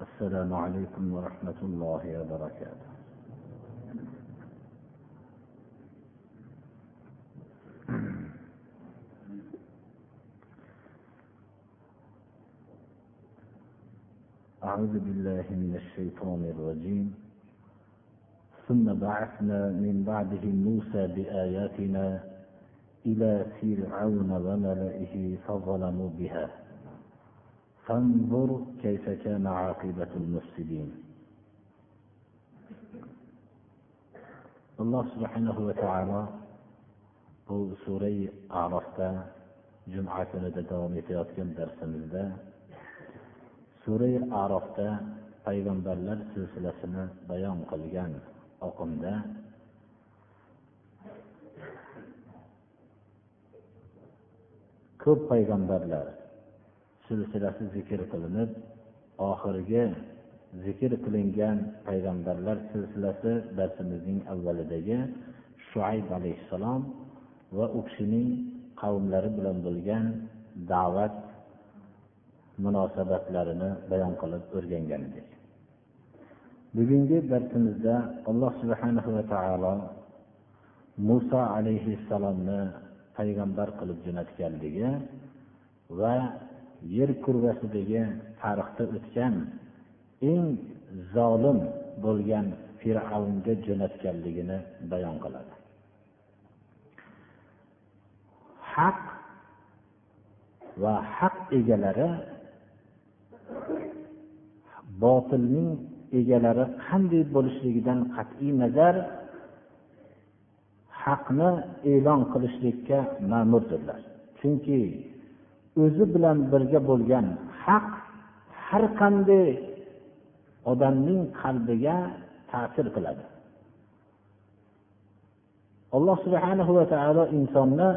السلام عليكم ورحمة الله وبركاته. أعوذ بالله من الشيطان الرجيم. ثم بعثنا من بعده موسى بآياتنا إلى فرعون وملئه فظلموا بها. فانظر كيف كان عاقبة المفسدين alloh subhanahu va taolo bu surai arofda juma kunida davom etayotgan darsimizda surai arofda payg'ambarlar silsilasini bayon qilgan oqimda ko'p payg'ambarlar silsilasi zikr qilinib oxirgi zikr qilingan payg'ambarlar silsilasi darsimizning avvalidagi shuayb alayhissalom va u kishining qavmlari bilan bo'lgan da'vat munosabatlarini bayon qilib o'rgangan edik. Bugungi darsimizda alloh subhanahu va taolo muso alayhissalomni payg'ambar qilib jo'natganligi va yer kurrasidagi tarixda o'tgan eng zolim bo'lgan fir'avnga jo'natganligini bayon qiladi. Haq va haq egalari botilning egalari qanday bo'lishligidan qat'iy nazar haqni e'lon qilishlikka ma'murdirlar. Chunki o'zi bilan birga bo'lgan haq har qanday odamning qalbiga ta'sir qiladi. Alloh subhanahu va taolo insonni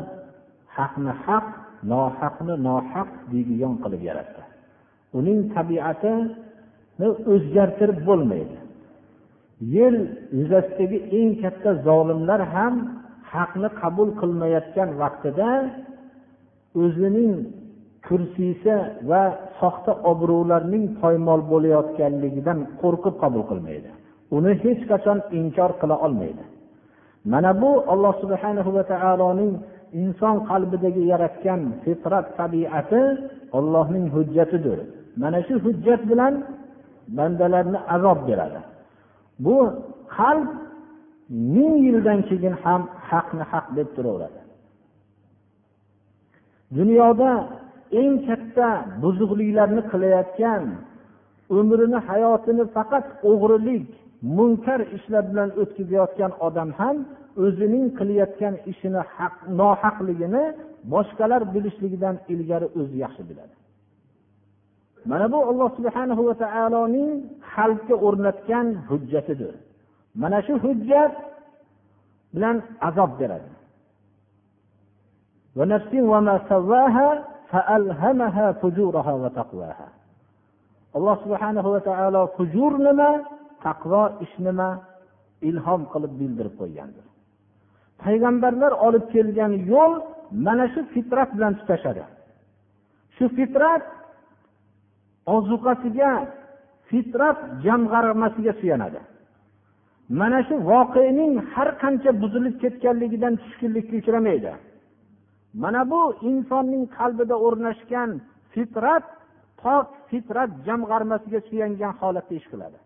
haqni haq nohaqni nohaq deydigan qilib yaratdi. Uning tabiatini o'zgartirib bo'lmaydi. Yer yuzasidagi eng katta zolimlar ham haqni qabul qilmayotgan vaqtida o'zining kursisi va soxta obro'larning poymol bo'layotganligidan qo'rqib qabul qilmaydi. Uni hech qachon inkor qila olmaydi. Mana bu alloh subhanahu va taoloning inson qalbidagi yaratgan fitrat tabiati ollohning hujjatidir. Mana shu hujjat bilan bandalarni azob beradi. Bu qalb ming yildan keyin ham haqni haq deb turaveradi. Dunyoda eng katta buzuqliklarni qilayotgan umrini hayotini faqat o'g'rilik munkar ishlar bilan o'tkazayotgan odam ham o'zining qilayotgan ishini haq nohaqligini boshqalar bilishligidan ilgari o'zi yaxshi biladi. Mana bu alloh subhana va taoloning xalqqa o'rnatgan hujjatidir. Mana shu hujjat bilan azob beradi. Alloh subhanahu va taolo fujur nima taqvo ish nima ilhom qilib bildirib qo'ygandir payg'ambarlar olib kelgan yo'l mana shu fitrat bilan tutashadi shu fitrat ozuqasiga fitrat jamg'armasiga suyanadi mana shu voqening har qancha buzilib ketganligidan tushkunlikka uchramaydi mana bu insonning qalbida o'rnashgan fitrat pok fitrat jamg'armasiga suyangan holatda ish qiladi.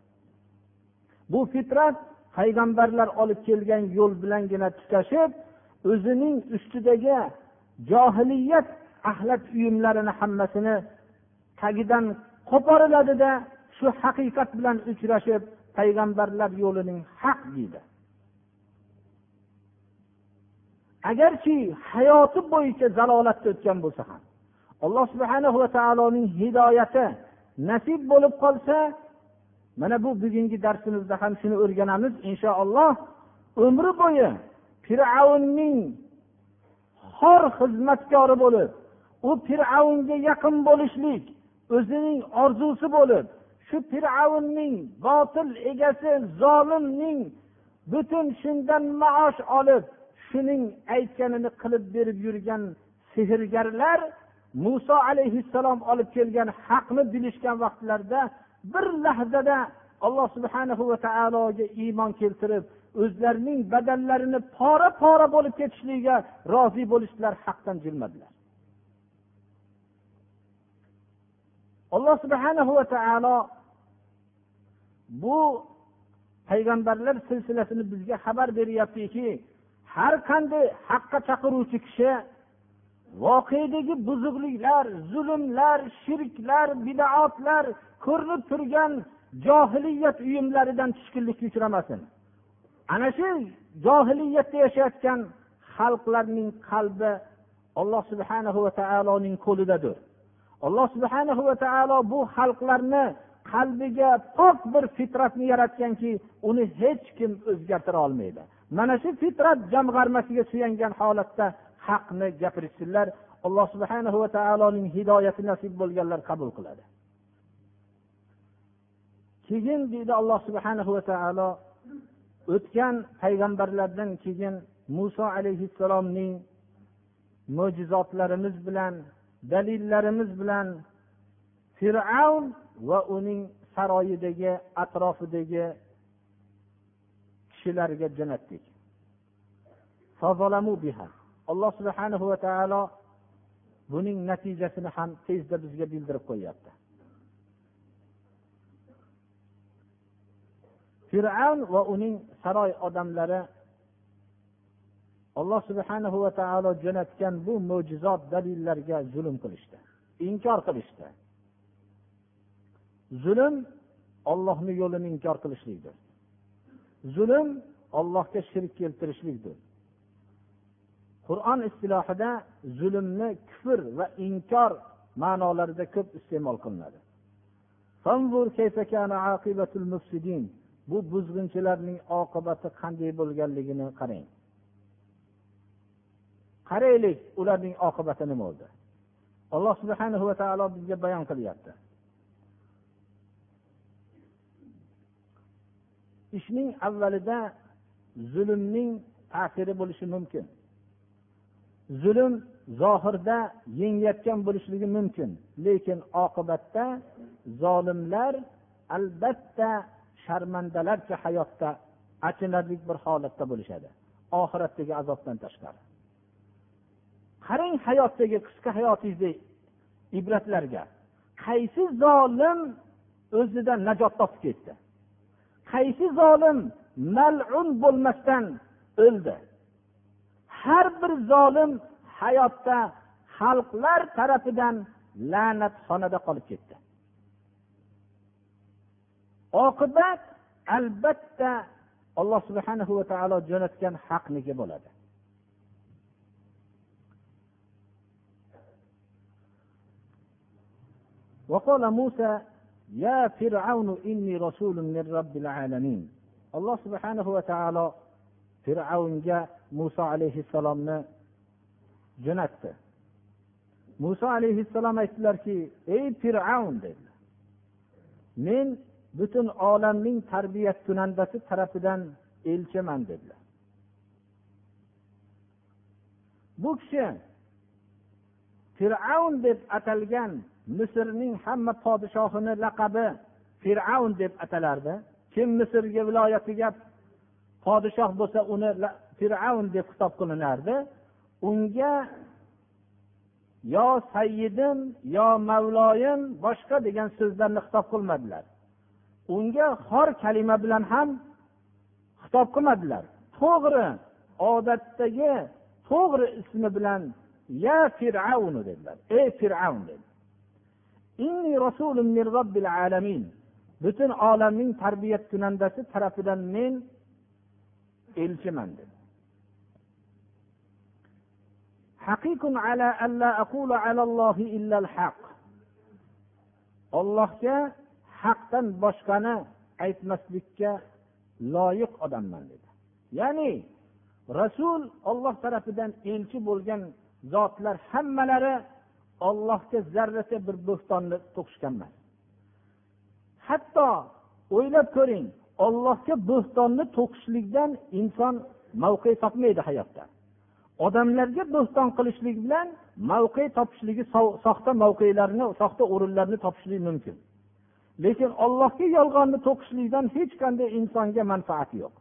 Bu fitrat payg'ambarlar olib kelgan yo'l bilangina tutashib o'zining ustidagi johiliyat axlat uyumlarini hammasini tagidan qo'poriladida shu haqiqat bilan uchrashib payg'ambarlar yo'lining haq deydi. Agarchi hayoti bo'yicha zalolatda o'tgan bo'lsa ham alloh subhana va taoloning hidoyati nasib bo'lib qolsa mana bu bugungi darsimizda ham shuni o'rganamiz. Inshaalloh umri bo'yi fir'avnning xor xizmatkori bo'lib u fir'avnga yaqin bo'lishlik o'zining orzusi bo'lib shu fir'avnning botil egasi zolimning butun shundan maosh olib shuning aytganini qilib berib yurgan sehrgarlar muso alayhissalom olib kelgan haqni bilishgan vaqtlarida bir lahzada alloh subhanahu va taologa iymon keltirib o'zlarining badallarini pora pora bo'lib ketishligiga rozi bo'lishdilar haqdan jilmadilar. Alloh subhanahu va taolo bu payg'ambarlar silsilasini bizga xabar beryaptiki har qanday haqqa chaqiruvchi kishi voqedagi buzuqliklar zulmlar shirklar bidoatlar ko'rinib turgan johiliyat uyumlaridan tushkunlikka uchramasin. Ana shu johiliyatda yashayotgan xalqlarning qalbi alloh subhanahu va taoloning qo'lidadir. Alloh subhanahu va taolo bu xalqlarni qalbiga pok bir fitratni yaratganki uni hech kim o'zgartira olmaydi. Mana shu fitrat jamg'armasiga suyangan holatda haqni gapirishsinlar. Alloh subhana va taoloning hidoyati nasib bo'lganlar qabul qiladi. Keyin deydi alloh subhana va taolo o'tgan payg'ambarlardan keyin muso alayhissalomning mo'jizotlarimiz bilan dalillarimiz bilan fir'avn va uning saroyidagi atrofidagi kishilarga jo'natdik. Alloh subhanahu va taolo buning natijasini ham tezda bizga bildirib qo'yyapti. Fir'avn va uning saroy odamlari alloh subhanahu va taolo jo'natgan bu mo'jizot dalillarga zulm qilishdi inkor qilishdi. Zulm ollohni yo'lini inkor qilishlikdir. Zulm ollohga shirk keltirishlikdir. Qur'on istilohida zulmni kufr va inkor ma'nolarida ko'p iste'mol qilinadi. Bu buzg'unchilarning oqibati qanday bo'lganligini qarang. Qaraylik ularning oqibati nima bo'ldi? Alloh subhanahu va taolo bizga bayon qilyapti. Ishning avvalida zulmning ta'siri bo'lishi mumkin. Zulm zohirda yengayotgan bo'lishligi mumkin lekin oqibatda zolimlar albatta sharmandalarcha hayotda achinarli bir holatda bo'lishadi oxiratdagi azobdan tashqari. Qarang hayotdagi qisqa hayotingizdagi ibratlarga. Qaysi zolim o'zidan najot topib ketdi? qaysi zolim malun bo'lmasdan o'ldi har bir zolim hayotda xalqlar tarafidan la'natxonada qolib ketdi oqibat albatta alloh subhanahu va taolo jo'natgan haqniki bo'ladi وقال موسى ya fir'avnu inni rasulun min robbil alamin. Alloh subhanahu va taolo fir'avnga muso alayhissalomni jo'natdi. Muso alayhissalom aytdilarki ey fir'avn dedilar. Men butun olamning tarbiyat kunandasi tarafidan elchiman dedilar. Bu kishi fir'avn deb atalgan misrning hamma podshohini laqabi fir'avn deb atalardi. Kim misrga viloyatiga podshoh bo'lsa uni fir'avn deb xitob qilinardi. Unga yo sayyidim yo mavloyim boshqa degan so'zlarni xitob qilmadilar. Unga xor kalima bilan ham xitob qilmadilar. To'g'ri odatdagi to'g'ri ismi bilan ya fir'avnu dedilar. Ey fir'avn dedi. Butun olamning tarbiyat kunandasi tarafidan men elchiman dedi. Ollohga haqdan boshqani aytmaslikka loyiq odamman dedi. Ya'ni rasul olloh tarafidan elchi bo'lgan zotlar hammalari ollohga zarracha bir bo'xtonni to'qishgan emas hatto o'ylab ko'ring ollohga bo'xtonni to'qishlikdan inson mavqe topmaydi hayotda. Odamlarga bo'xton qilishlik bilan mavqe topishligi soxta mavqelarni soxta o'rinlarni topishligi mumkin. Lekin ollohga yolg'onni to'qishlikdan hech qanday insonga manfaati yo'q.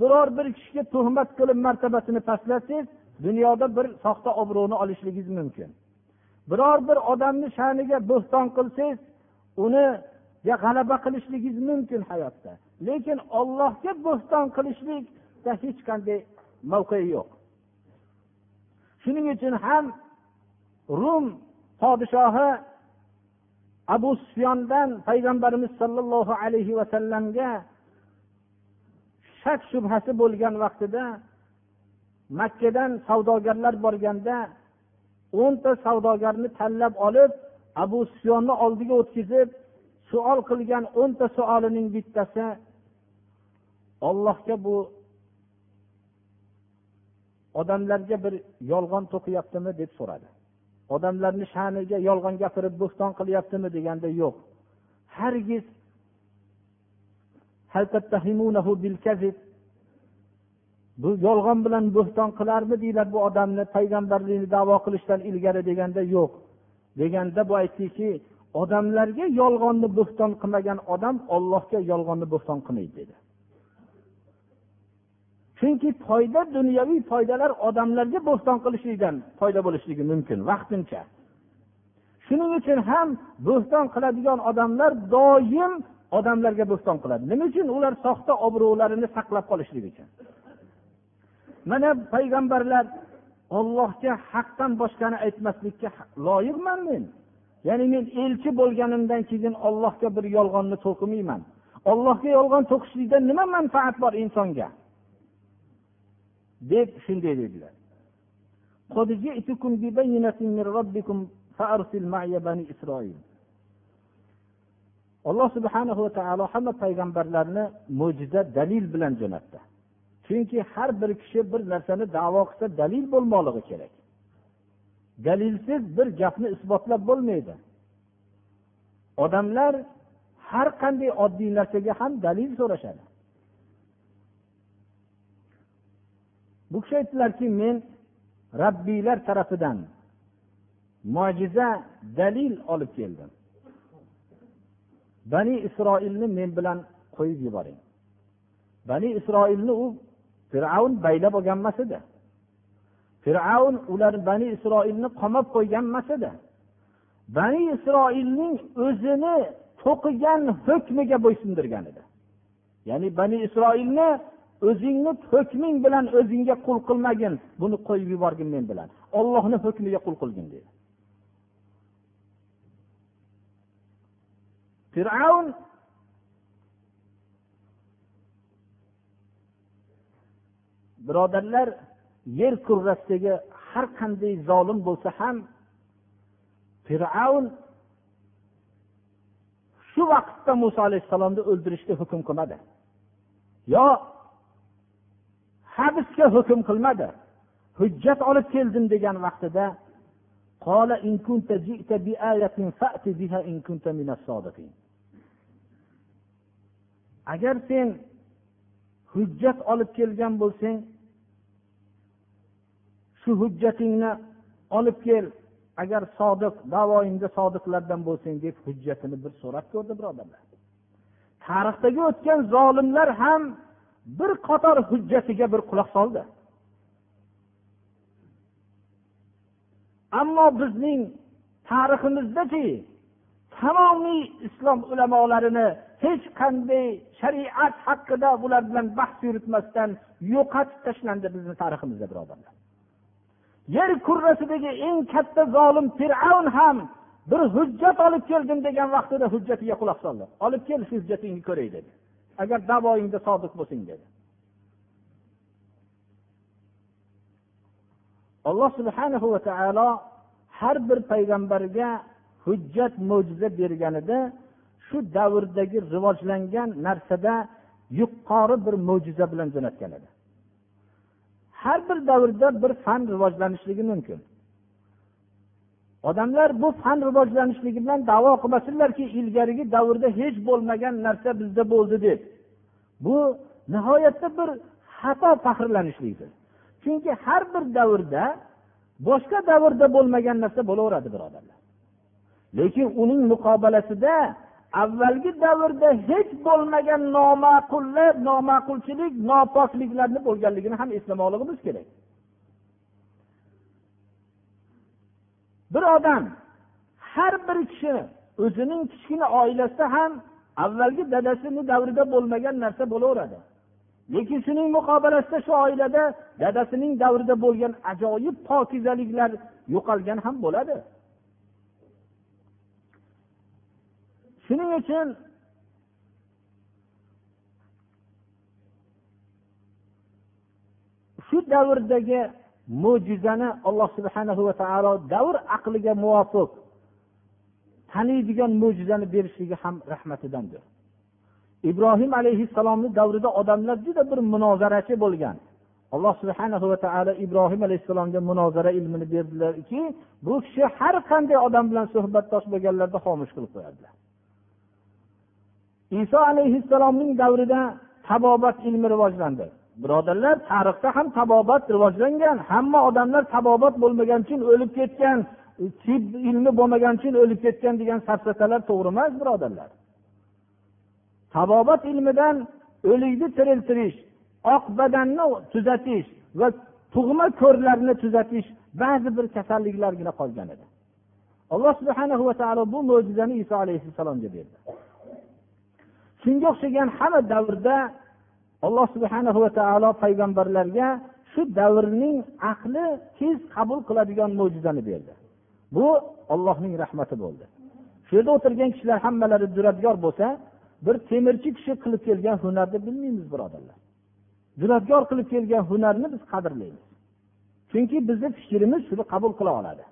Biror bir kishiga tuhmat qilib martabasini pastlatsangiz dunyoda bir soxta obro'ni olishligingiz mumkin. Biror bir odamni sha'niga bo'xton qilsangiz uniga g'alaba qilishligingiz mumkin hayotda. Lekin ollohga bo'xton qilishlikda hech qanday mavqei yo'q. Shuning uchun ham rum podshohi abu sufyondan payg'ambarimiz sollallohu alayhi vasallamga shak shubhasi bo'lgan vaqtida makkadan savdogarlar borganda o'nta savdogarni tanlab olib abu sufyonni oldiga o'tkazib savol qilgan o'nta savolining bittasi ollohga bu odamlarga bir yolg'on to'qiyaptimi deb so'radi. Odamlarni sha'niga yolg'on gapirib bo'xton qilyaptimi deganda yo'q. Hargiz bu yolg'on bilan bo'xton qilarmidinglar bu odamni payg'ambarlikni davo qilishdan ilgari deganda yo'q. Deganda bu aytdiki odamlarga yolg'onni bo'xton qilmagan odam ollohga yolg'onni bo'xton qilmaydi dedi. Chunki foyda dunyoviy foydalar odamlarga bo'xton qilishlikdan foyda bo'lishligi mumkin vaqtincha. Shuning uchun ham bo'xton qiladigan odamlar doim odamlarga bo'xton qiladi. Nima uchun? Ular soxta obro'larini saqlab qolishlik uchun. Mana payg'ambarlar ollohga haqdan boshqani aytmaslikka loyiqman men. Ya'ni men elchi bo'lganimdan keyin ollohga bir yolg'onni to'qimayman. Ollohga yolg'on to'qishlikdan nima manfaat bor insonga? Deb shunday dedilar. Alloh subhanahu va taolo hamma payg'ambarlarni mo'jiza dalil bilan jo'natdi. Chunki har bir kishi bir narsani davo qilsa dalil bo'lmoqligi kerak. Dalilsiz bir gapni isbotlab bo'lmaydi. Odamlar har qanday oddiy narsaga ham dalil so'rashadi. Bu kishi aytdilarki men rabbiylar tarafidan mo'jiza dalil olib keldim. Bani isroilni men bilan qo'yib yuboring. Bani isroilni u fir'avn baylab olgan emas edi fir'avn ular bani isroilni qamab qo'ygan emas edi bani isroilning o'zini to'qigan hukmiga bo'ysundirgan edi ya'ni bani isroilni o'zingni hukming bilan o'zingga qul qilmagin buni qo'yib yuborgin men bilan. Ollohni hukmiga qul qilgin dedi. Fir'avn birodarlar yer kurrasidagi har qanday zolim bo'lsa ham fir'avn shu vaqtda muso alayhissalomni o'ldirishga hukm qilmadi. Yo habsga hukm qilmadi. Hujjat olib keldim degan vaqtida agar sen hujjat olib kelgan bo'lsang shu hujjatingni olib kel. Agar sodiq davoingda sodiqlardan bo'lsang deb hujjatini bir so'rab ko'rdi birodarlar. Tarixdagi o'tgan zolimlar ham bir qator hujjatiga bir quloq soldi. Ammo bizning tariximizdachi tamomiy islom ulamolarini hech qanday shariat haqida bular bilan bahs yuritmasdan yo'qotib tashlandi bizni tariximizda birodarlar. Yer kurrasidagi eng katta zolim fir'avn ham bir hujjat olib keldim degan vaqtida hujjatiga quloq soldi. Olib kel shu hujjatingni ko'ray dedi. Agar davoingda sodiq bo'lsang dedi. Alloh subhanahu va taolo har bir payg'ambarga hujjat mo'jiza berganida shu davrdagi rivojlangan narsada yuqori bir mo'jiza bilan jo'natgan edi. Har bir davrda bir fan rivojlanishligi mumkin. Odamlar bu fan rivojlanishligi bilan davo qilmasinlarki ilgarigi davrda hech bo'lmagan narsa bizda bo'ldi deb. Bu nihoyatda bir xato faxrlanishlikdir. Chunki har bir davrda boshqa davrda bo'lmagan narsa bo'laveradi birodarlar lekin uning muqobalasida avvalgi davrda hech bo'lmagan noma'qullar noma'qulchilik nopokliklarni bo'lganligini ham eslamoqligimiz kerak. Bir odam har bir kishi o'zining kichkina oilasida ham avvalgi dadasini davrida bo'lmagan narsa bo'laveradi. Lekin shuning muqobilasida shu oilada dadasining davrida bo'lgan ajoyib pokizaliklar yo'qolgan ham bo'ladi. Shuning uchun shu davrdagi mo'jizani alloh subhana va taolo davr aqliga muvofiq taniydigan mo'jizani berishligi ham rahmatidandir. Ibrohim alayhissalomni davrida odamlar juda bir munozarachi bo'lgan. Alloh subhana va taolo ibrohim alayhissalomga munozara ilmini berdilarki bu kishi har qanday odam bilan suhbatdosh bo'lganlarida xomush qilib qo'yadilar iso alayhissalomning davrida tabobat ilmi rivojlandi. Birodarlar tarixda ham tabobat rivojlangan. Hamma odamlar tabobat bo'lmagani uchun o'lib ketgan tib ilmi bo'lmagani uchun o'lib ketgan degan safsatalar to'g'ri emas birodarlar. Tabobat ilmidan o'likni tiriltirish oq badanni tuzatish va tug'ma ko'rlarni tuzatish ba'zi bir kasalliklargina qolgan edi. Alloh subhana va taolo bu mo'jizani iso alayhissalomga berdi. Shunga o'xshagan hamma davrda alloh subhana va taolo payg'ambarlarga shu davrning aqli tez qabul qiladigan mo'jizani berdi. Bu ollohning rahmati bo'ldi. Shu yerda o'tirgan kishilar hammalari duradgor bo'lsa bir temirchi kishi qilib kelgan hunarni bilmaymiz birodarlar. Duradgor qilib kelgan hunarni biz qadrlaymiz. Chunki bizni fikrimiz shuni qabul qila oladi.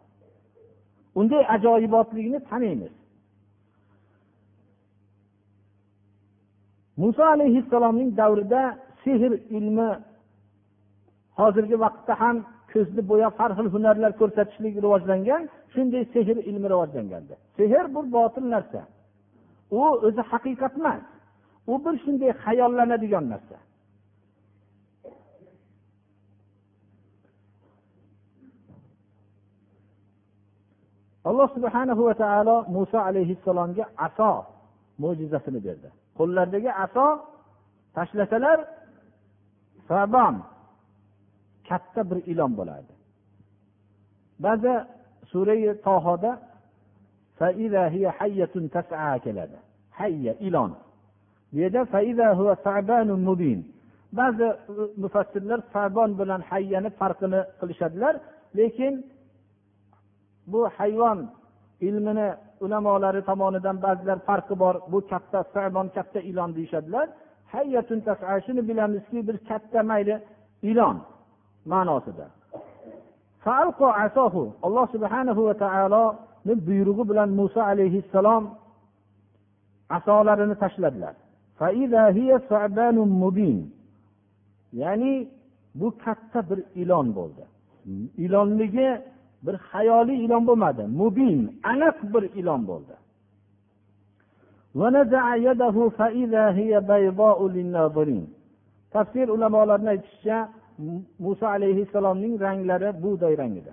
Unday ajoyibotlikni taniymiz. Muso alayhissalomning davrida sehr ilmi hozirgi vaqtda ham ko'zni bo'yab har xil hunarlar ko'rsatishlik rivojlangan shunday sehr ilmi rivojlangandi. Sehr bu botil narsa. U o'zi haqiqat emas. U bir shunday xayollanadigan narsa. Alloh subhanahu va taolo muso alayhissalomga aso mo'jizasini berdi. Qo'llaridagi aso tashlasalar sabon katta bir ilon bo'ladi ba'zi surai tohoda keladi. Hayya ilon. Bu yerda ba'zi mufassirlar sabon bilan hayyani farqini qilishadilar lekin bu hayvon ilmini ulamolari tomonidan ba'zilar farqi bor. Bu katta sabon katta ilon deyishadilar. Shuni bilamizki bir katta mayli ilon ma'nosida. Alloh subhanahu va taoloni buyrug'i bilan muso alayhissalom asolarini tashladilar. Ya'ni bu katta bir ilon bo'ldi. Ilonligi bir hayoliy ilon bo'lmadi mubin aniq bir ilon bo'ldi. Tafsir ulamolarini aytishicha muso alayhissalomning ranglari bug'doy rangida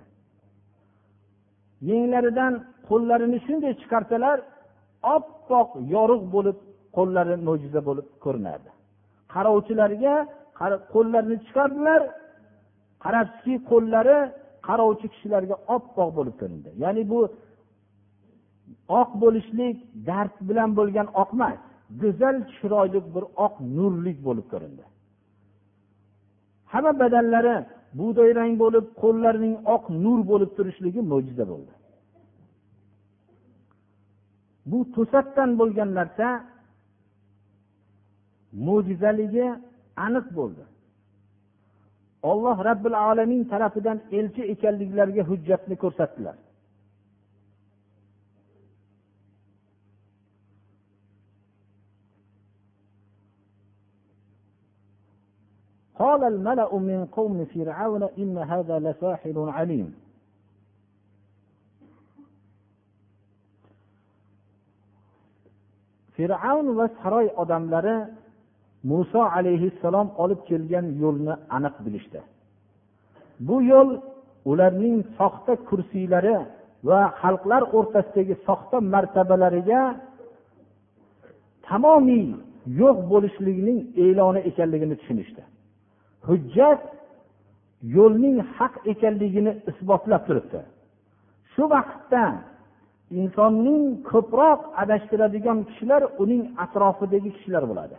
yenglaridan qo'llarini shunday chiqarsalar oppoq yorug' bo'lib qo'llari mo'jiza bo'lib ko'rinardi. Qarovchilarga qo'llarini chiqardilar qarabsizki qo'llari qarovchi kishilarga oppoq bo'lib ko'rindi. Ya'ni bu oq bo'lishlik dard bilan bo'lgan oq emas go'zal chiroyli bir oq nurlik bo'lib ko'rindi. Hamma badanlari bug'doy rang bo'lib qo'llarining oq nur bo'lib turishligi mo'jiza bo'ldi. Bu to'satdan bo'lgan narsa mo'jizaligi aniq bo'ldi. olloh robbil alamin tarafidan elchi ekanliklariga hujjatni ko'rsatdilar. قال الملأ من قوم فرعون إن هذا لساحر عليم fir'avn va saroy odamlari muso alayhissalom olib kelgan yo'lni aniq bilishdi. Bu yo'l ularning soxta kursiylari va xalqlar o'rtasidagi soxta martabalariga tamomiy yo'q bo'lishligining e'loni ekanligini tushunishdi. Hujjat yo'lning haq ekanligini isbotlab turibdi. Shu vaqtda insonning ko'proq adashtiradigan kishilar uning atrofidagi kishilar bo'ladi.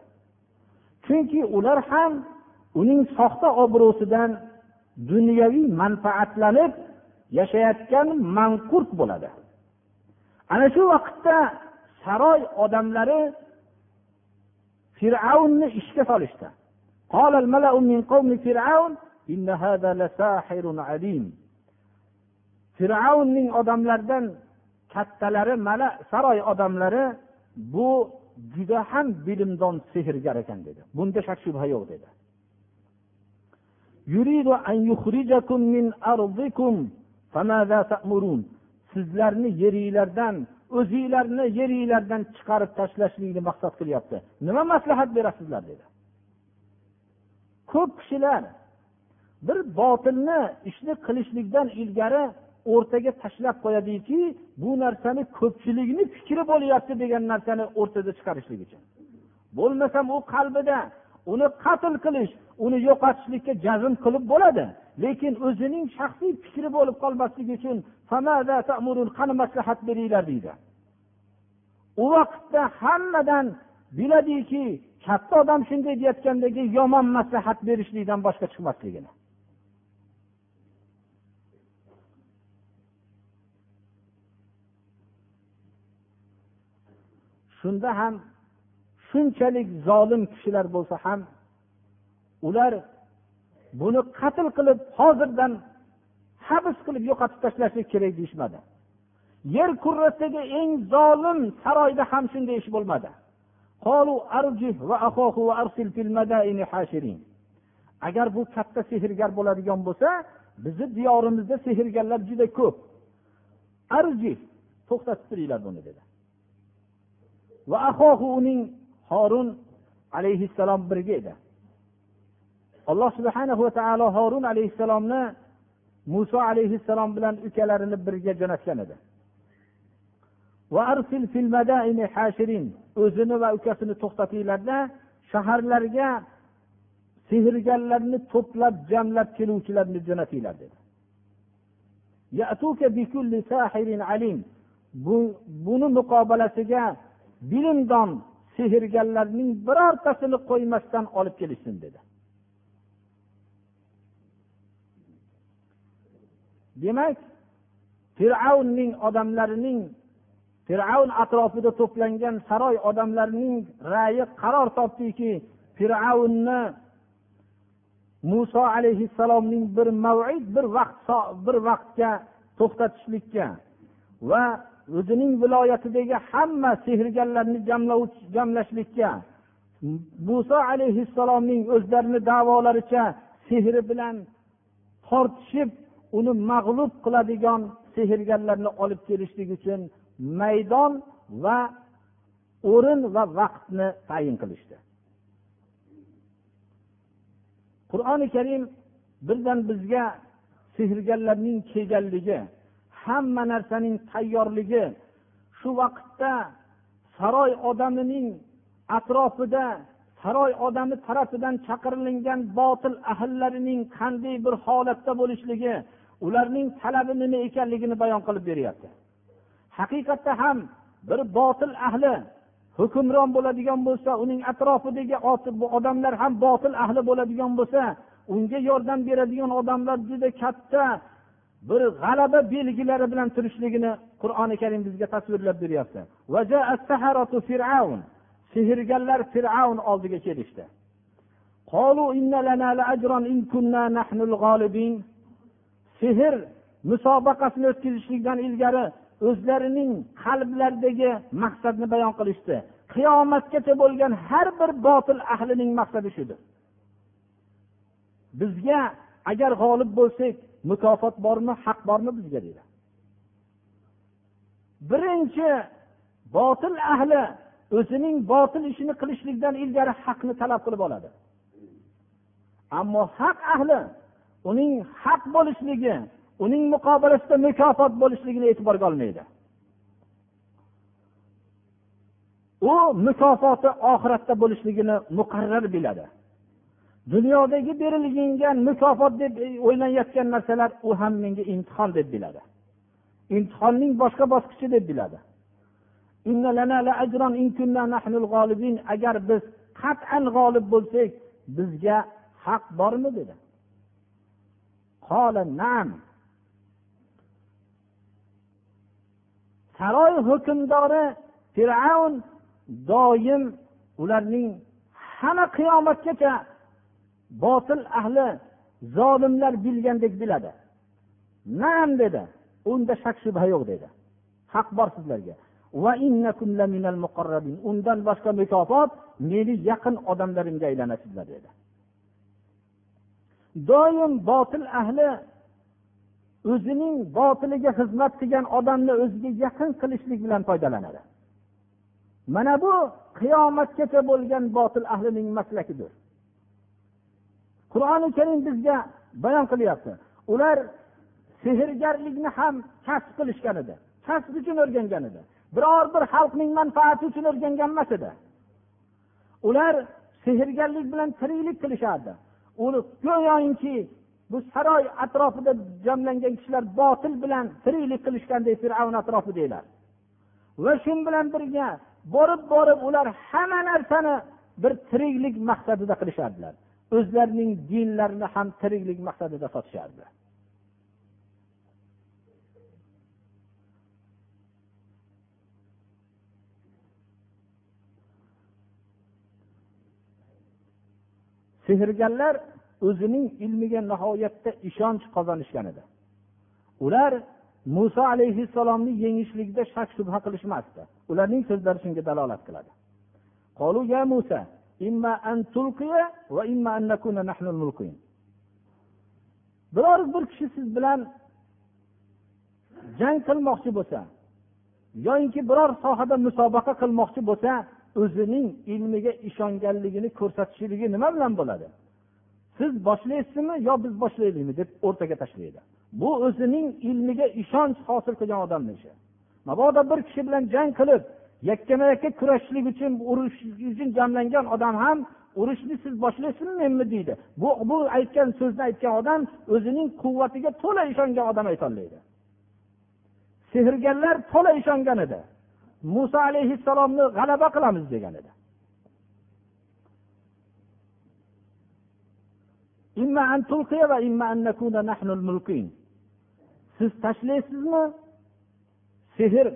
Chunki ular ham uning soxta obro'sidan dunyoviy manfaatlanib yashayotgan manqurt bo'ladi. Ana shu vaqtda saroy odamlari fir'avnni ishga solishdi. Fir'avnning odamlaridan kattalari mala saroy odamlari bu juda ham bilimdon sehrgar ekan dedi. Bunda shak shubha yo'q dedi. Sizlarni yeringlardan o'zinglarni yeringlardan chiqarib tashlashlikni maqsad qilyapti. Nima maslahat berasizlar dedi. Ko'p kishilar bir botilni ishni qilishlikdan ilgari o'rtaga tashlab qo'yadiki bu narsani ko'pchilikni fikri bo'lyapti degan narsani o'rtada chiqarishlik uchun. Bo'lmasam u qalbida uni qatl qilish uni yo'qotishlikka jazm qilib bo'ladi lekin o'zining shaxsiy fikri bo'lib qolmasligi uchun qani maslahat beringlar deydi. U vaqtda hammadan biladiki katta odam shunday deyayotgandagi yomon maslahat berishlikdan boshqa chiqmasligini. Shunda ham shunchalik zolim kishilar bo'lsa ham ular buni qatl qilib hozirdan habs qilib yo'qotib tashlashlik kerak deyishmadi. Yer kurrasidagi eng zolim saroyda ham shunday ish bo'lmadi. Agar bu katta sehrgar bo'ladigan bo'lsa bizni diyorimizda sehrgarlar juda ko'p. Arjih to'xtatib turinglar buni dedi. Va ahohu uning horun alayhissalom birga edi. Alloh subhana va taolo horun alayhissalomni muso alayhissalom bilan ukalarini birga jo'natgan edi. O'zini va ukasini to'xtatinglarda shaharlarga sehrgarlarni to'plab jamlab keluvchilarni jo'natinglar dedi. Buni muqobalasiga bilimdon sehrgarlarning birortasini qo'ymasdan olib kelishsin dedi. Demak fir'avnning odamlarining fir'avn atrofida to'plangan saroy odamlarining ra'yi qaror topdiki fir'avnni muso alayhissalomning bir mavid bir vaqt bir vaqtga to'xtatishlikka va o'zining viloyatidagi hamma sehrgarlarni jamlashlikka muso alayhissalomning o'zlarini davolaricha sehri bilan tortishib uni mag'lub qiladigan sehrgarlarni olib kelishlik uchun maydon va o'rin va vaqtni tayin qilishdi. Qur'oni karim birdan bizga sehrgarlarning kelganligi hamma narsaning tayyorligi shu vaqtda saroy odamining atrofida saroy odami tarafidan chaqirilingan botil ahllarining qanday bir holatda bo'lishligi ularning talabi nima ekanligini bayon qilib beryapti. Haqiqatda ham bir botil ahli hukmron bo'ladigan bo'lsa uning atrofidagi odamlar ham botil ahli bo'ladigan bo'lsa unga yordam beradigan odamlar juda katta bir g'alaba belgilari bilan turishligini qur'oni karim bizga tasvirlab beryapti. Sehrgarlar fir'avn oldiga kelishdi. Sehr musobaqasini o'tkazishlikdan ilgari o'zlarining qalblaridagi maqsadni bayon qilishdi. Qiyomatgacha bo'lgan har bir botil ahlining maqsadi shudir. Bizga agar g'olib bo'lsak mukofot bormi haq bormi bizga dedi birinchi botil ahli o'zining botil ishini qilishlikdan ilgari haqni talab qilib oladi. Ammo haq ahli uning haq bo'lishligi uning muqobilasida mukofot bo'lishligini e'tiborga olmaydi. U mukofoti oxiratda bo'lishligini muqarrar biladi. Dunyodagi berilgan mukofot deb o'ylanayotgan narsalar u ham menga imtihon deb biladi. Imtihonning boshqa bosqichi deb biladi. Agar biz qat'an g'olib bo'lsak bizga haq bormi dedi. Saroy hukmdori fir'avn doim ularning hamma qiyomatgacha botil ahli zolimlar bilgandek biladi. Nam dedi unda shak shubha yo'q dedi. Haq bor sizlarga. Undan boshqa mukofot meni yaqin odamlarimga aylanasizlar dedi. Doim botil ahli o'zining botiliga xizmat qilgan odamni o'ziga yaqin qilishlik bilan foydalanadi. Mana bu qiyomatgacha bo'lgan botil ahlining maslakidir qur'oni karim bizga bayon qilyapti. Ular sehrgarlikni ham kasb qilishgan edi kasb uchun o'rgangan edi. Biror bir xalqning manfaati uchun o'rgangan emas edi. Ular sehrgarlik bilan tiriklik qilishardi. Uni go'yoki bu saroy atrofida jamlangan kishilar botil bilan tiriklik qilishgandek fir'avn atrofidagilar va shu bilan birga borib borib ular hamma narsani bir tiriklik maqsadida qilishardilar. O'zlarining dinlarini ham tiriklik maqsadida sotishardi. Sehrgarlar o'zining ilmiga nihoyatda ishonch qozonishgan edi. Ular muso alayhissalomni yengishlikda shak shubha qilishmasdi. Ularning so'zlari shunga dalolat qiladi. Biror bir kishi siz bilan jang qilmoqchi bo'lsa yoyinki biror sohada musobaqa qilmoqchi bo'lsa o'zining ilmiga ishonganligini ko'rsatishligi nima bilan bo'ladi? Siz boshlaysizmi yo biz boshlaylikmi deb o'rtaga tashlaydi. Bu o'zining ilmiga ishonch hosil qilgan odamni ishi. Mabodo bir kishi bilan jang qilib yakkama yakka kurashishlik uchun urush uchun jamlangan odam ham urushni siz boshlaysizmi menmi? deydi. Bu bu aytgan so'zni aytgan odam o'zining quvvatiga to'la ishongan odam aytolmaydi sehrgarlar to'la ishongan edi. Muso alayhissalomni g'alaba qilamiz degan edi. Siz tashlaysizmi sehr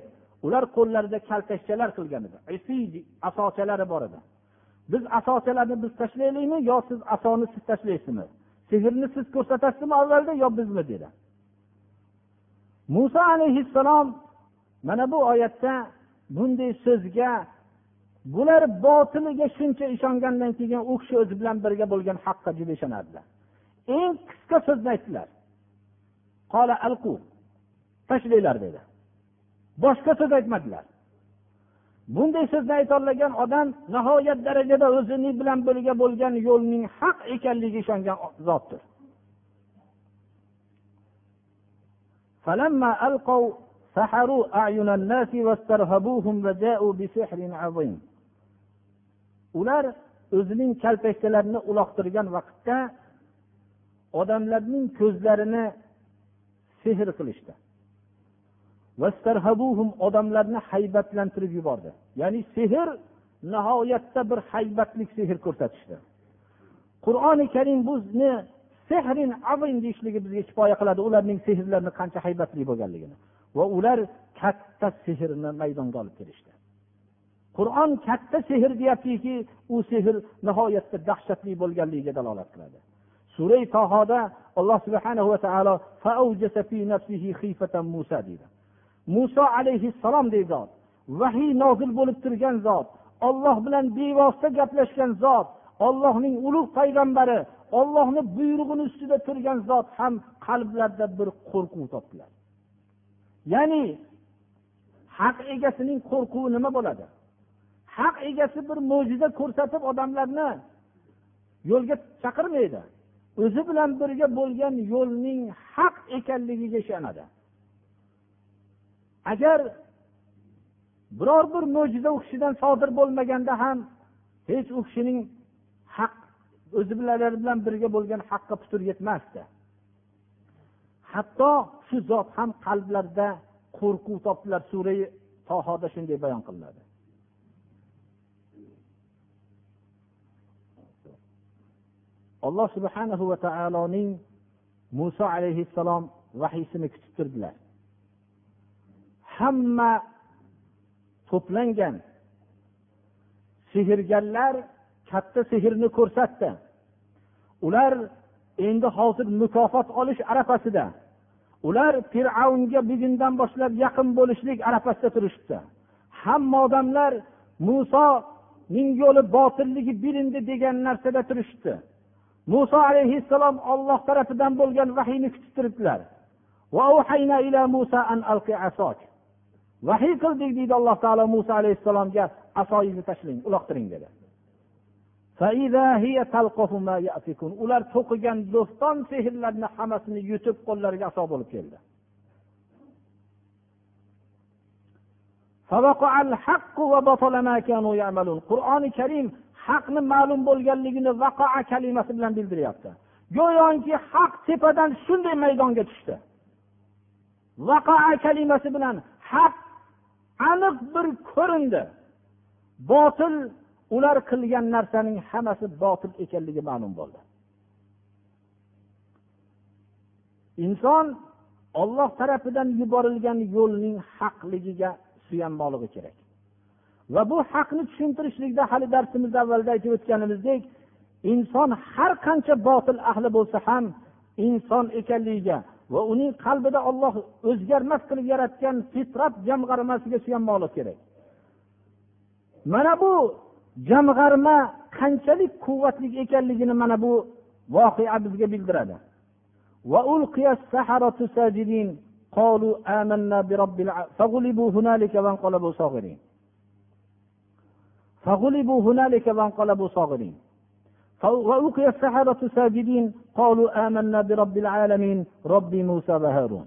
ular qo'llarida kaltakchalar qilgan edi. Asochalari bor edi. Biz asochalarni biz tashlaylikmi yo siz asoni siz tashlaysizmi? Sehrni siz ko'rsatasizmi avvalda yo bizmi dedi. Muso alayhissalom mana bu oyatda bunday so'zga bular botiliga shuncha ishongandan keyin u kishi o'zi bilan birga bo'lgan haqqa juda ishonardilar eng qisqa so'zni aytdilar. Tashlanglar dedi. boshqa so'z aytmadilar bunday so'zni aytolmagan odam nihoyat darajada o'zini bilan birga bo'lgan yo'lning haq ekanligiga ishongan zotdir فلما ألقوا سحروا أعين الناس واسترهبوهم وجاءوا بسحر عظيم ular o'zining kaltakkalarini uloqtirgan vaqtda odamlarning ko'zlarini sehr qilishdi Odamlarni haybatlantirib yubordi. Ya'ni sehr nihoyatda bir haybatlik sehr ko'rsatishdi. Qur'oni karim bizni sehrin avin deyishligi bizga kifoya qiladi. Ularning sehrlarini qancha haybatli bo'lganligini. Va ular katta sehrni maydonga olib kelishdi. Qur'on katta sehr deyaptiki u sehr nihoyatda dahshatli bo'lganligiga dalolat qiladi. Surai tohoda alloh subhanahu va taolo deydi. Muso alayhissalomdek zot. Vahiy nozil bo'lib turgan zot. Olloh bilan bevosita gaplashgan zot. Ollohning ulug' payg'ambari ollohni buyrug'ini ustida turgan zot ham qalblarida bir qo'rquv topdilar. Ya'ni haq egasining qo'rquvi nima bo'ladi? Haq egasi bir mo'jiza ko'rsatib odamlarni yo'lga chaqirmaydi. O'zi bilan birga bo'lgan yo'lning haq ekanligiga ishonadi. Agar biror bir mo'jiza u kishidan sodir bo'lmaganda ham hech u kishining haq o'zi bilan birga bo'lgan haqqa putur yetmasdi. Hatto shu zot ham qalblarida qo'rquv topdilar. Sura tohoda shunday bayon qilinadi. Alloh subhanahu va taoloning muso alayhissalom vahiysini kutib turdilar. Hamma to'plangan. Sehrgarlar katta sehrni ko'rsatdi. Ular endi hozir mukofot olish arafasida. Ular fir'avnga bugundan boshlab yaqin bo'lishlik arafasida turishibdi. Hamma odamlar musoning yo'li botilligi bilindi degan narsada turishibdi. Muso alayhissalom olloh tarafidan bo'lgan vahiyni kutib turibdilar. Vahiy qildik deydi alloh taolo muso alayhissalomga asoyingizni tashlang uloqtiring dedi. Ular to'qigan bo'ston sehrlarni hammasini yutib qo'llariga aso bo'lib keldi. Qur'oni karim haqni ma'lum bo'lganligini vaqoa kalimasi bilan bildiryapti go'yoki haq tepadan shunday maydonga tushdi. Vaqoa kalimasi bilan haq aniq bir ko'rindi. Botil ular qilgan narsaning hammasi botil ekanligi ma'lum bo'ldi. Inson olloh tarafidan yuborilgan yo'lning haqligiga suyanmoqligi kerak. Va bu haqni tushuntirishlikda hali darsimiz avvalida aytib o'tganimizdek inson har qancha botil ahli bo'lsa ham inson ekanligiga va uning qalbida olloh o'zgarmas qilib yaratgan fitrat jamg'armasiga suyanmoqlik kerak mana bu jamg'arma qanchalik quvvatli ekanligini mana bu voqea bizga bildiradi قالوا آمنا برب الع... فغلبوا هنالك وانقلبوا صاغرين فغلبوا هنالك وانقلبوا صاغرين وألقي السحرة ساجدين قالوا آمنا برب العالمين رب موسى وهارون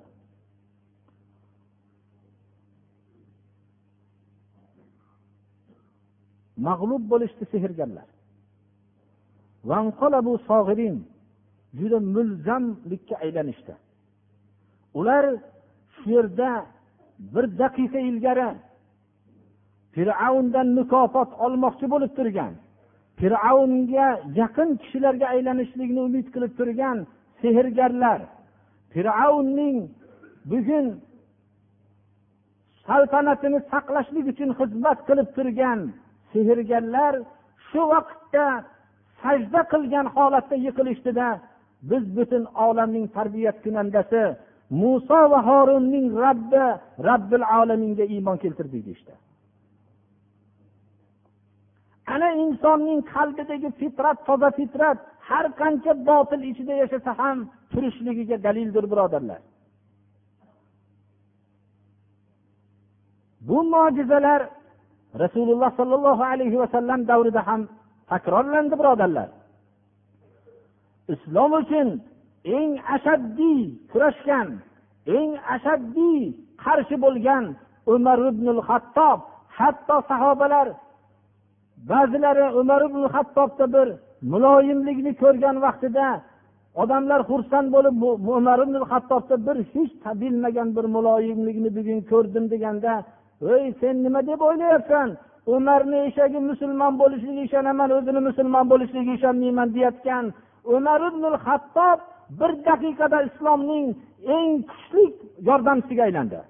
mag'lub bo'lishdi sehrgarlar juda mulzamlikka aylanishdi ular shu yerda bir daqiqa ilgari fir'avndan mukofot olmoqchi bo'lib turgan Fir'avnga yaqin kishilarga aylanishlikni umid qilib turgan sehrgarlar. Fir'avnning bugun saltanatini saqlashlik uchun xizmat qilib turgan sehrgarlar shu vaqtda sajda qilgan holatda yiqilishdida biz butun olamning tarbiyat kunandasi muso va horunning robbi robbil olaminga iymon keltirdik deyishdi. Ana insonning qalbidagi fitrat toza fitrat har qancha botil ichida yashasa ham turishligiga dalildir birodarlar. Bu mo'jizalar rasululloh sollallohu alayhi vasallam davrida ham takrorlandi birodarlar. Islom uchun eng ashaddiy kurashgan eng ashaddiy qarshi bo'lgan umar ibn xattob hatto sahobalar ba'zilari umar ibn hattobda bir muloyimlikni ko'rgan vaqtida odamlar xursand bo'lib umar ibn hattobda bir hech bilmagan bir muloyimlikni bugun ko'rdim deganda ey sen nima deb o'ylayapsan? Umarni eshagi musulmon bo'lishiga ishonaman o'zini musulmon bo'lishligiga ishonmayman deyayotgan umar ibn hattob bir daqiqada islomning eng kuchli yordamchisiga aylandi.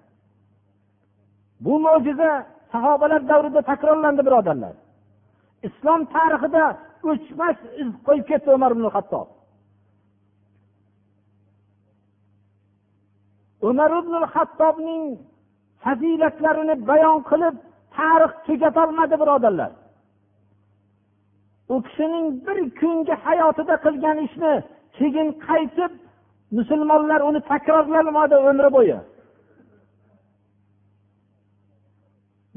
Bu mo'jiza sahobalar davrida takrorlandi birodarlar. Islom tarixida o'chmas iz qo'yib ketdi umar ibn hattob umar ibn hattobning fazilatlarini bayon qilib tarix tugatolmadi birodarlar. U kishining bir kungi hayotida qilgan ishni keyin qaytib musulmonlar uni takrorlamadi umri bo'yi.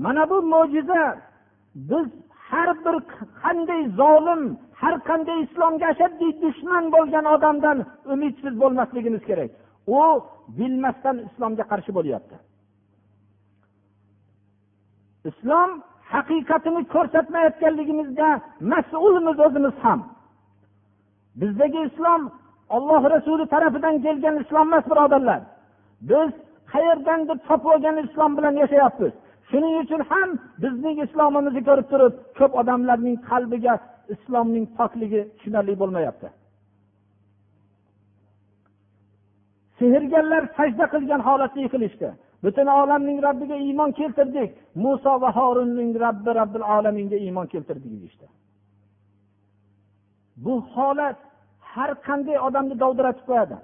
Mana bu mo'jiza biz har bir qanday zolim har qanday islomga ashaddiy dushman bo'lgan odamdan umidsiz bo'lmasligimiz kerak. U bilmasdan islomga qarshi bo'lyapti. Islom haqiqatini ko'rsatmayotganligimizga mas'ulmiz o'zimiz ham. Bizdagi islom olloh rasuli tarafidan kelgan islom emas birodarlar. Biz qayerdandir topib olgan islom bilan yashayapmiz. Shuning uchun ham bizning islomimizni ko'rib turib ko'p odamlarning qalbiga islomning pokligi tushunarli bo'lmayapti. Sehrgarlar sajda qilgan holatda yiqilishdi butun olamning robbiga iymon keltirdik. Muso va horunning robbi robbil olaminga iymon keltirdik deyishdi. Bu holat har qanday odamni dovdiratib qo'yadi.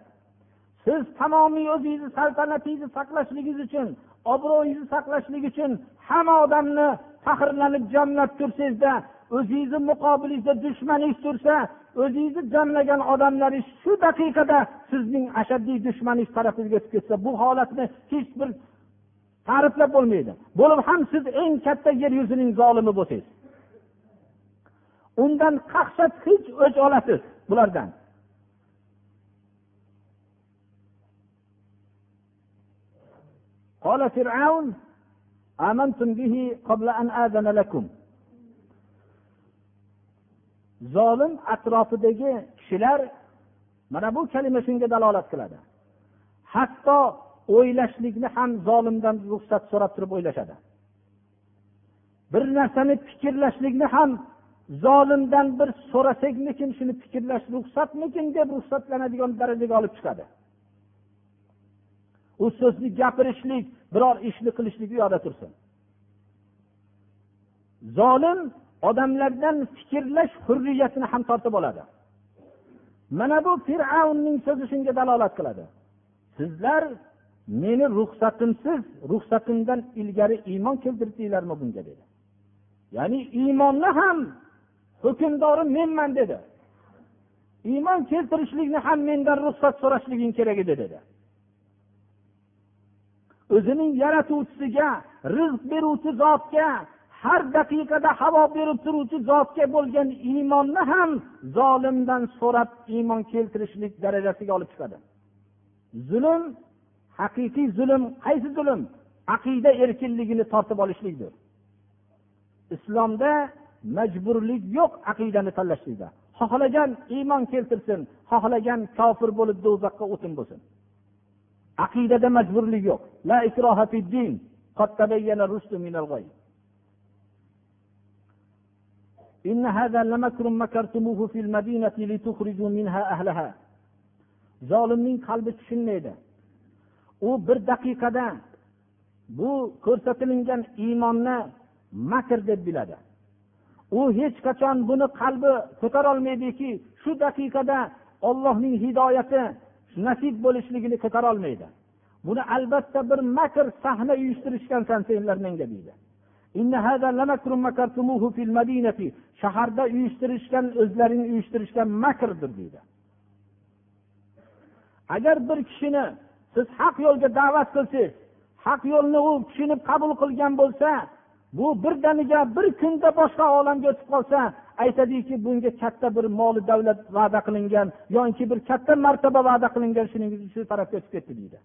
Siz tamomiy o'zingizni saltanatingizni saqlashligingiz uchun obro'yingizni saqlashlik uchun hamma odamni faxrlanib jamlab tursangizda o'zingizni muqobilingizda dushmaningiz tursa o'zingizni jamlagan odamlaringiz shu daqiqada sizning ashaddiy dushmaningiz tarafingizga o'tib ketsa bu holatni hech bir ta'riflab bo'lmaydi. Bo'lib ham siz eng katta yer yuzining zolimi bo'lsangiz. Undan qaqshat hech o'ch olasiz bulardan. قال فرعون آمنتم به قبل أن آذن لكم zolim atrofidagi kishilar mana bu kalima shunga dalolat qiladi hatto o'ylashlikni ham zolimdan ruxsat so'rab turib o'ylashadi bir narsani fikrlashlikni ham zolimdan bir so'rasakmikin shuni fikrlash ruxsatmikin deb ruxsatlanadigan darajaga olib chiqadi U so'zni gapirishlik biror ishni qilishlik u yoqda tursin. Zolim odamlardan fikrlash hurriyatini ham tortib oladi. Mana bu fir'avnning so'zi shunga dalolat qiladi. Sizlar meni ruxsatimsiz ruxsatimdan ilgari iymon keltirdinglarmi bunga dedi. Ya'ni iymonni ham hukmdori menman dedi. Iymon keltirishlikni ham mendan ruxsat so'rashliging kerak edi dedi. O'zining yaratuvchisiga rizq beruvchi zotga har daqiqada havo berib turuvchi zotga bo'lgan iymonni ham zolimdan so'rab iymon keltirishlik darajasiga olib chiqadi. Zulm haqiqiy zulm qaysi zulm? Aqida erkinligini tortib olishlikdir. Islomda majburlik yo'q aqidani tanlashlikda. Xohlagan iymon keltirsin xohlagan kofir bo'lib do'zaxga o'tin bo'lsin. aqidada majburlik yo'q la ikroha din إن هذا لمكر مكرتموه في المدينة لتخرجوا منها أهلها zolimning qalbi tushunmaydi u bir daqiqada bu ko'rsatilingan iymonni makr deb biladi u hech qachon buni qalbi ko'tarolmaydiki shu daqiqada ollohning hidoyati nasib bo'lishligini ko'tarolmaydi. Buni albatta bir makr sahna uyushtirishgansan senlar menga deydi. Shaharda uyushtirishgan o'zlaring uyushtirishgan makrdir deydi. Agar bir kishini siz haq yo'lga da'vat qilsangiz haq yo'lni u tushunib qabul qilgan bo'lsa bu birdaniga bir kunda boshqa olamga o'tib qolsa aytadiki bunga katta bir moli davlat va'da qilingan yoki bir katta martaba va'da qilingan shuning shu tarafga o'tib ketdi deydi.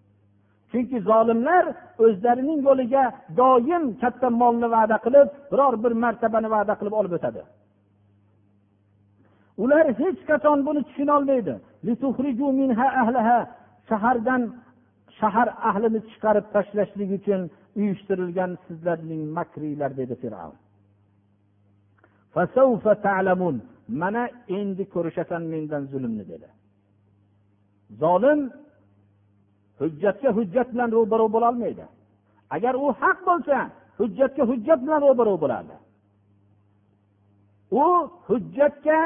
Chunki zolimlar o'zlarining yo'liga doim katta molni va'da qilib biror bir martabani va'da qilib olib o'tadi. Ular hech qachon buni tushunolmaydi shahardan shahar ahlini chiqarib tashlashlik uchun uyushtirilgan sizlarning makringlar dedi fir'avn. Mana endi ko'rishasan mendan zulmni dedi. Zolim hujjatga hujjat bilan ro'baro bo'lolmaydi agar u haq bo'lsa hujjatga hujjat bilan ro'baro bo'ladi u hujjatga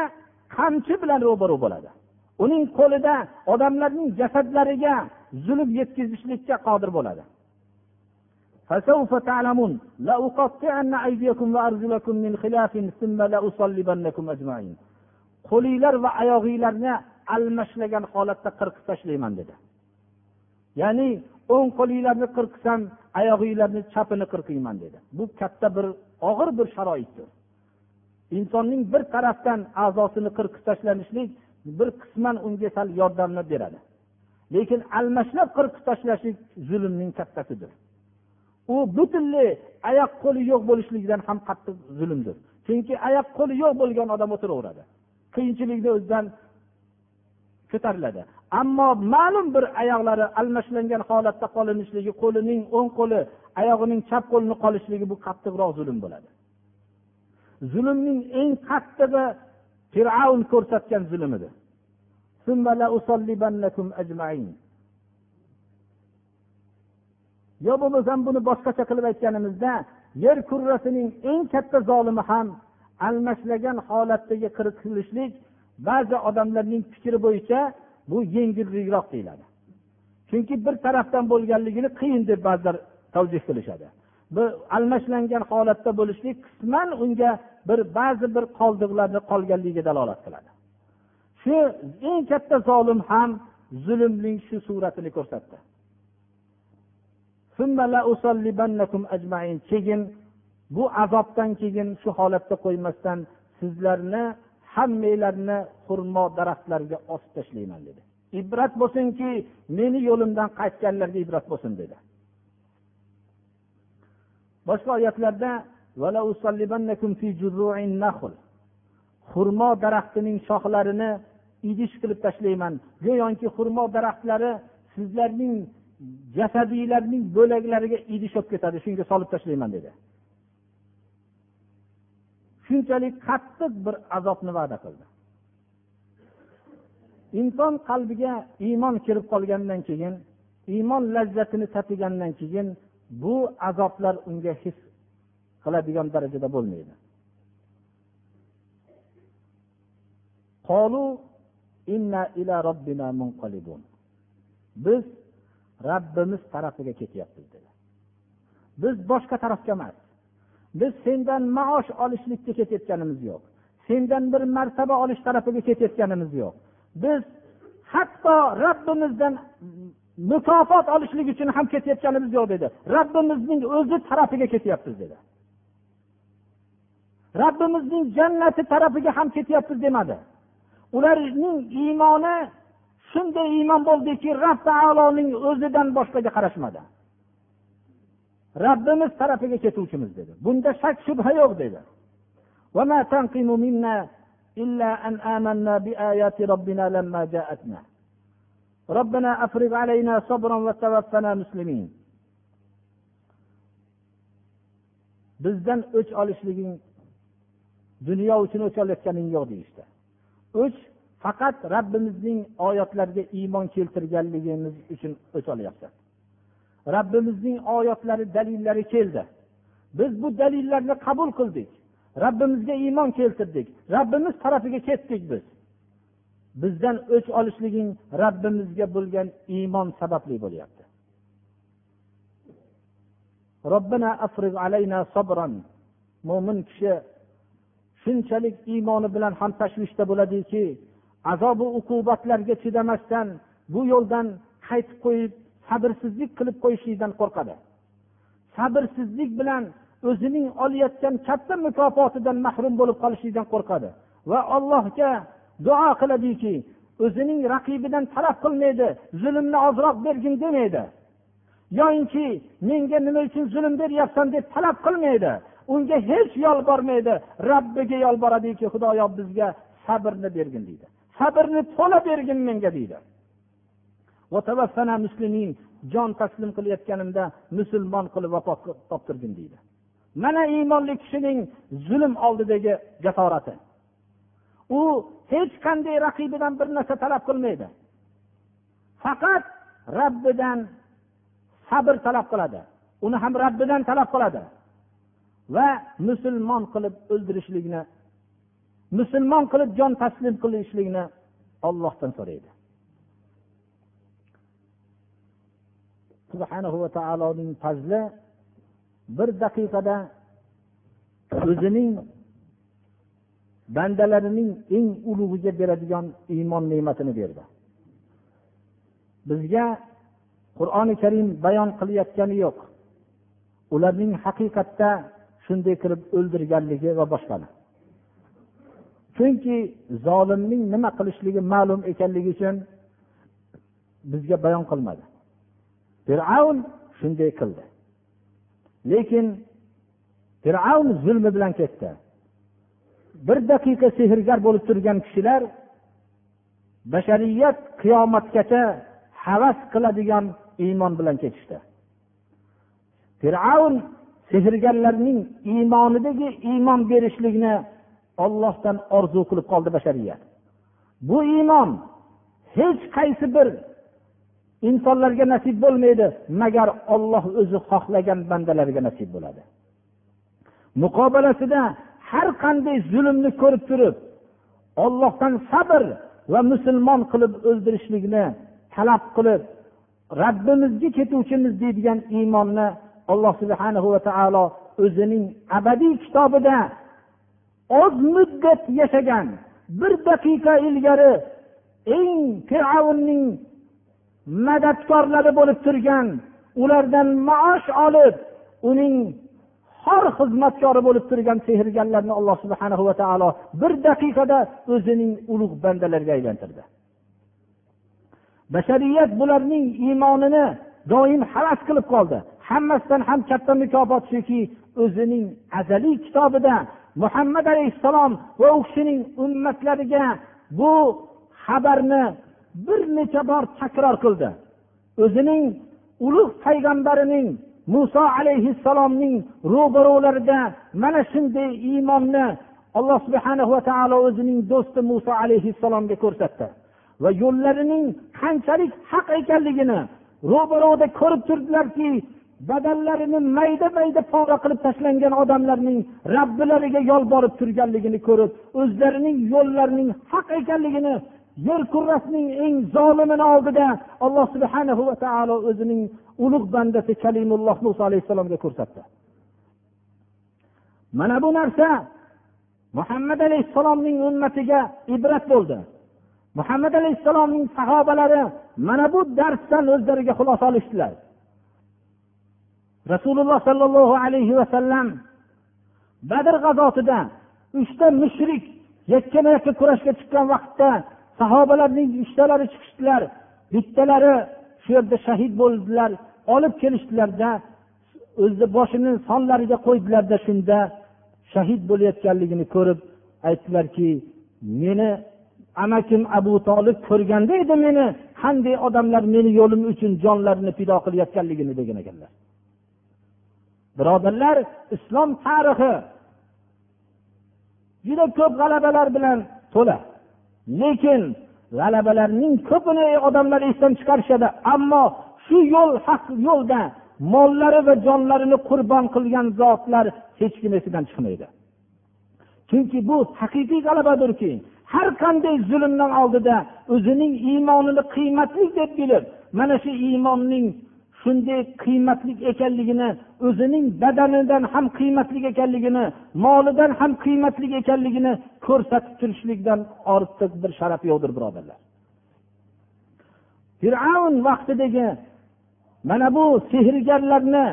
qamchi bilan ro'baro bo'ladi. Uning qo'lida odamlarning jasadlariga zulm yetkazishlikka qodir bo'ladi. فسوف تعلمون لأقطعن أيديكم وأرجلكم من خلاف ثم لأصلبنكم أجمعين qo'linglar va oyog'inglarni almashlagan holatda qirqib tashlayman dedi ya'ni o'ng qo'linglarni qirqsam oyog'inglarni chapini qirqiyman dedi bu katta bir og'ir bir sharoitdir insonning bir tarafdan a'zosini qirqib tashlanishlik bir qisman unga sal yordamni beradi lekin almashlab qirqib tashlashlik zulmning kattasidir u butunlay oyoq qo'li yo'q bo'lishligidan ham qattiq zulmdir. Chunki oyoq qo'li yo'q bo'lgan odam o'tiraveradi. Qiyinchilikni o'zidan ko'tariladi. Ammo ma'lum bir oyoqlari almashlangan holatda qolinishligi qo'lining o'ng qo'li oyog'ining chap qo'lini qolishligi bu qattiqroq zulm bo'ladi. Zulmning eng qattig'i fir'avn ko'rsatgan zulm edi yo bo'lmasam buni boshqacha qilib aytganimizda yer kurrasining eng katta zolimi ham almashlagan holatdagi qirqilishlik ba'zi odamlarning fikri bo'yicha bu yengillikroq deyiladi. Chunki bir tarafdan bo'lganligini qiyin deb ba'zilar tavjih qilishadi. Bu almashlangan holatda bo'lishlik qisman unga bir ba'zi bir qoldiqlarni qolganligiga dalolat qiladi. Shu eng katta zolim ham zulmning shu suratini ko'rsatdi. Keyin bu azobdan keyin shu holatda qo'ymasdan sizlarni hammanglarni xurmo daraxtlariga osib tashlayman dedi. Ibrat bo'lsinki meni yo'limdan qaytganlarga ibrat bo'lsin dedi. Boshqa oyatlarda xurmo daraxtining shoxlarini idish qilib tashlayman. Go'yoki xurmo daraxtlari sizlarning jasadinglarning bo'laklariga idish bo'lib ketadi shunga solib tashlayman dedi. Shunchalik qattiq bir azobni va'da qildi. Inson qalbiga iymon kirib qolgandan keyin iymon lazzatini tatigandan keyin bu azoblar unga his qiladigan darajada bo'lmaydi. Biz rabbimiz tarafiga ketyapmiz dedi. Biz boshqa tarafga emas. Biz sendan maosh olishlikka ketayotganimiz yo'q. Sendan bir martaba olish tarafiga ketayotganimiz yo'q. Biz hatto robbimizdan mukofot olishlik uchun ham ketayotganimiz yo'q dedi. Robbimizning o'zi tarafiga ketyapmiz dedi. Robbimizning jannati tarafiga ham ketyapmiz demadi. Ularning iymoni shunday iymon bo'ldiki rob taoloning o'zidan boshqaga qarashmadi robbimiz tarafiga ketuvchimiz dedi bunda shak shubha yo'q dedi إلا أن آمنا بآيات ربنا لما جاءتنا ربنا أفرغ علينا صبرا وتوفنا مسلمين bizdan o'ch olishliging dunyo uchun o'ch olayotganing yo'q deyishdi o'ch faqat rabbimizning oyatlariga iymon keltirganligimiz uchun o'ch rabbimizning oyatlari dalillari keldi. Biz bu dalillarni qabul qildik. Rabbimizga iymon keltirdik. Rabbimiz tarafiga ketdik biz. Bizdan o'ch olishliging rabbimizga bo'lgan iymon sababli bo'lyapti. Robbina afrig alayna sobron mo'min kishi shunchalik iymoni bilan ham tashvishda bo'ladiki azobu uqubatlarga chidamasdan bu yo'ldan qaytib qo'yib sabrsizlik qilib qo'yishlikdan qo'rqadi. Sabrsizlik bilan o'zining olayotgan katta mukofotidan mahrum bo'lib qolishlikdan qo'rqadi. Va allohga duo qiladiki o'zining raqibidan talab qilmaydi zulmni ozroq bergin demaydi. Yoyinki menga nima uchun zulm beryapsan deb talab qilmaydi unga hech yolbormaydi. Robbiga yolboradiki xudoyo bizga sabrni bergin deydi. Sabrni to'la bergin menga deydi. Jon taslim qilayotganimda musulmon qilib vafot toptirgin deydi. Mana iymonli kishining zulm oldidagi jasorati. U hech qanday raqibidan bir narsa talab qilmaydi. Faqat rabbidan sabr talab qiladi. Uni ham rabbidan talab qiladi. Va musulmon qilib o'ldirishlikni musulmon qilib jon taslim qilishlikni ollohdan so'raydi. Subhanahu va taoloning fazli bir daqiqada o'zining bandalarining eng ulug'iga beradigan iymon ne'matini berdi. Bizga qur'oni karim bayon qilayotgani yo'q. Ularning haqiqatda shunday qilib o'ldirganligi va boshqani. Chunki zolimning nima qilishligi ma'lum ekanligi uchun bizga bayon qilmadi. Fir'avn shunday qildi. Lekin fir'avn zulmi bilan ketdi. Bir daqiqa sehrgar bo'lib turgan kishilar bashariyat qiyomatgacha havas qiladigan iymon bilan ketishdi. Fir'avn sehrgarlarning iymonidagi iymon berishlikni ollohdan orzu qilib qoldi bashariyat. Bu iymon hech qaysi bir insonlarga nasib bo'lmaydi magar olloh o'zi xohlagan bandalariga nasib bo'ladi. Muqobalasida har qanday zulmni ko'rib turib ollohdan sabr va musulmon qilib o'ldirishlikni talab qilib rabbimizga ketuvchimiz deydigan iymonni alloh subhanahu va taolo o'zining abadiy kitobida oz muddat yashagan bir daqiqa ilgari eng fir'avnning madadkorlari bo'lib turgan ulardan maosh olib uning xor xizmatkori bo'lib turgan sehrgarlarni alloh subhana va taolo bir daqiqada o'zining ulug' bandalariga aylantirdi. Bashariyat bularning iymonini doim havas qilib qoldi. Hammasidan ham katta mukofot shuki o'zining azaliy kitobida muhammad alayhissalom va u kishining ummatlariga bu xabarni bir necha bor takror qildi. O'zining ulug' payg'ambarining muso alayhissalomning ro'baro'larida mana shunday iymonni alloh subhana va taolo o'zining do'sti muso alayhissalomga ko'rsatdi va yo'llarining qanchalik haq ekanligini ro'baro'da ko'rib turdilarki badanlarini mayda mayda pora qilib tashlangan odamlarning robbilariga yolborib turganligini ko'rib o'zlarining yo'llarining haq ekanligini yer kurrasining eng zolimini oldida alloh subhana va taolo o'zining ulug' bandasi kalimulloh muso alayhissalomga ko'rsatdi. Mana bu narsa muhammad alayhissalomning ummatiga ibrat bo'ldi. Muhammad alayhissalomning sahobalari mana bu darsdan o'zlariga xulosa olishdilar. Rasululloh sollallohu alayhi vasallam badr g'azotida uchta mushrik yakkama yakka kurashga chiqqan vaqtda sahobalarning uchtalari chiqishdilar. Bittalari shu yerda shahid bo'ldilar olib kelishdilarda o'zini boshini sonlariga qo'ydilarda shunda. Shahid bo'layotganligini ko'rib aytdilarki meni amakim abu tolib ko'rganda edi meni qanday odamlar meni yo'lim uchun jonlarini fido qilayotganligini degan ekanlar. Birodarlar islom tarixi juda ko'p g'alabalar bilan to'la. Lekin g'alabalarning ko'pini odamlar esdan chiqarishadi. Ammo shu yo'l haq yo'lda mollari va jonlarini qurbon qilgan zotlar hech kim esidan chiqmaydi. Chunki bu haqiqiy g'alabadirki har qanday zulmdan oldida o'zining iymonini qiymatli deb bilib mana shu iymonning shunday qiymatli ekanligini o'zining badanidan ham qiymatli ekanligini molidan ham qiymatli ekanligini ko'rsatib turishlikdan ortiq bir sharaf yo'qdir birodarlar. Fir'avn vaqtidagi mana bu sehrgarlarni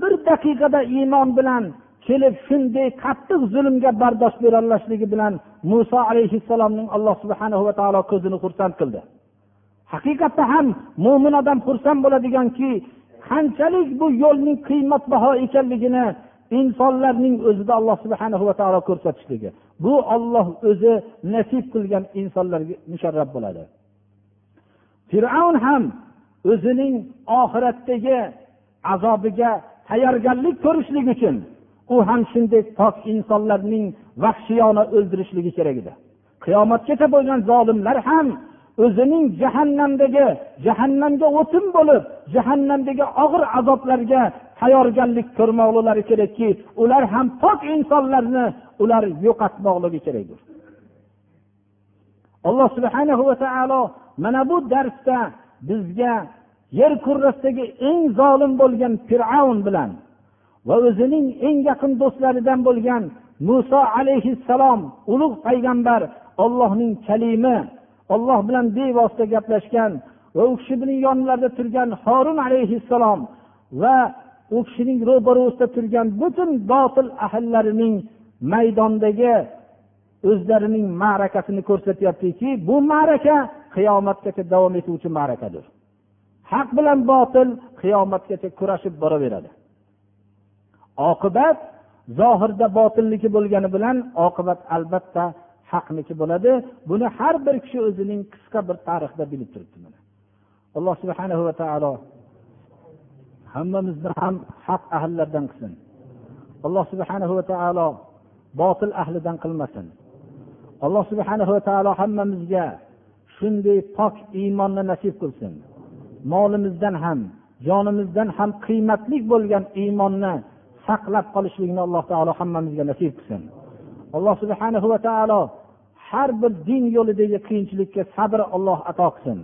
bir daqiqada iymon bilan kelib shunday qattiq zulmga bardosh berolmasligi bilan muso alayhissalomning alloh subhanahu va taolo ko'zini xursand qildi. Haqiqatda ham mo'min odam xursand bo'ladiganki qanchalik bu yo'lning qiymatbaho ekanligini insonlarning o'zida alloh subhana va taolo ko'rsatishligi. Bu olloh o'zi nasib qilgan insonlarga musharraf bo'ladi. Fir'avn ham o'zining oxiratdagi azobiga tayyorgarlik ko'rishlik uchun u ham shunday pok insonlarning vahshiyona o'ldirishligi kerak edi. Qiyomatgacha bo'lgan zolimlar ham o'zining jahannamdagi jahannamga o'tin bo'lib jahannamdagi og'ir azoblarga tayyorgarlik ko'rmoqlilari kerakki ular ham pok insonlarni ular yo'qotmoqligi kerakdir alloh subhanahu va taolo mana bu darsda bizga yer kurrasidagi eng zolim bo'lgan fir'avn bilan va o'zining eng yaqin do'stlaridan bo'lgan muso alayhissalom ulug' payg'ambar ollohning kalimi olloh bilan bevosita gaplashgan va u kishi bilan yonlarida turgan horun alayhissalom va u kishining ro'barasida turgan butun botil ahllarining maydondagi o'zlarining ma'rakasini ko'rsatyaptiki bu ma'raka qiyomatgacha davom etuvchi ma'rakadir. Haq bilan botil qiyomatgacha kurashib boraveradi. Oqibat zohirda botilniki bo'lgani bilan oqibat albatta haqniki bo'ladi. Buni har bir kishi o'zining qisqa bir tarixida bilib turibdi alloh subhanahu va taolo hammamizni ham haq ahllaridan qilsin. Alloh subhanahu va taolo botil ahlidan qilmasin. Alloh subhanahu va taolo hammamizga shunday pok iymonni nasib qilsin. Molimizdan ham jonimizdan ham qiymatli bo'lgan iymonni saqlab qolishlikni alloh taolo hammamizga nasib qilsin. alloh subhanahu va taolo har bir din yo'lidagi qiyinchilikka sabr alloh ato qilsin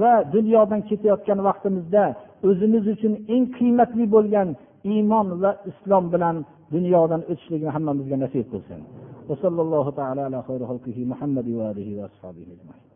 va dunyodan ketayotgan vaqtimizda o'zimiz uchun eng qiymatli bo'lgan iymon va islom bilan dunyodan o'tishlikni hammamizga nasib qilsin وصلى الله تعالى على خير خلقه محمد وآله وأصحابه أجمعين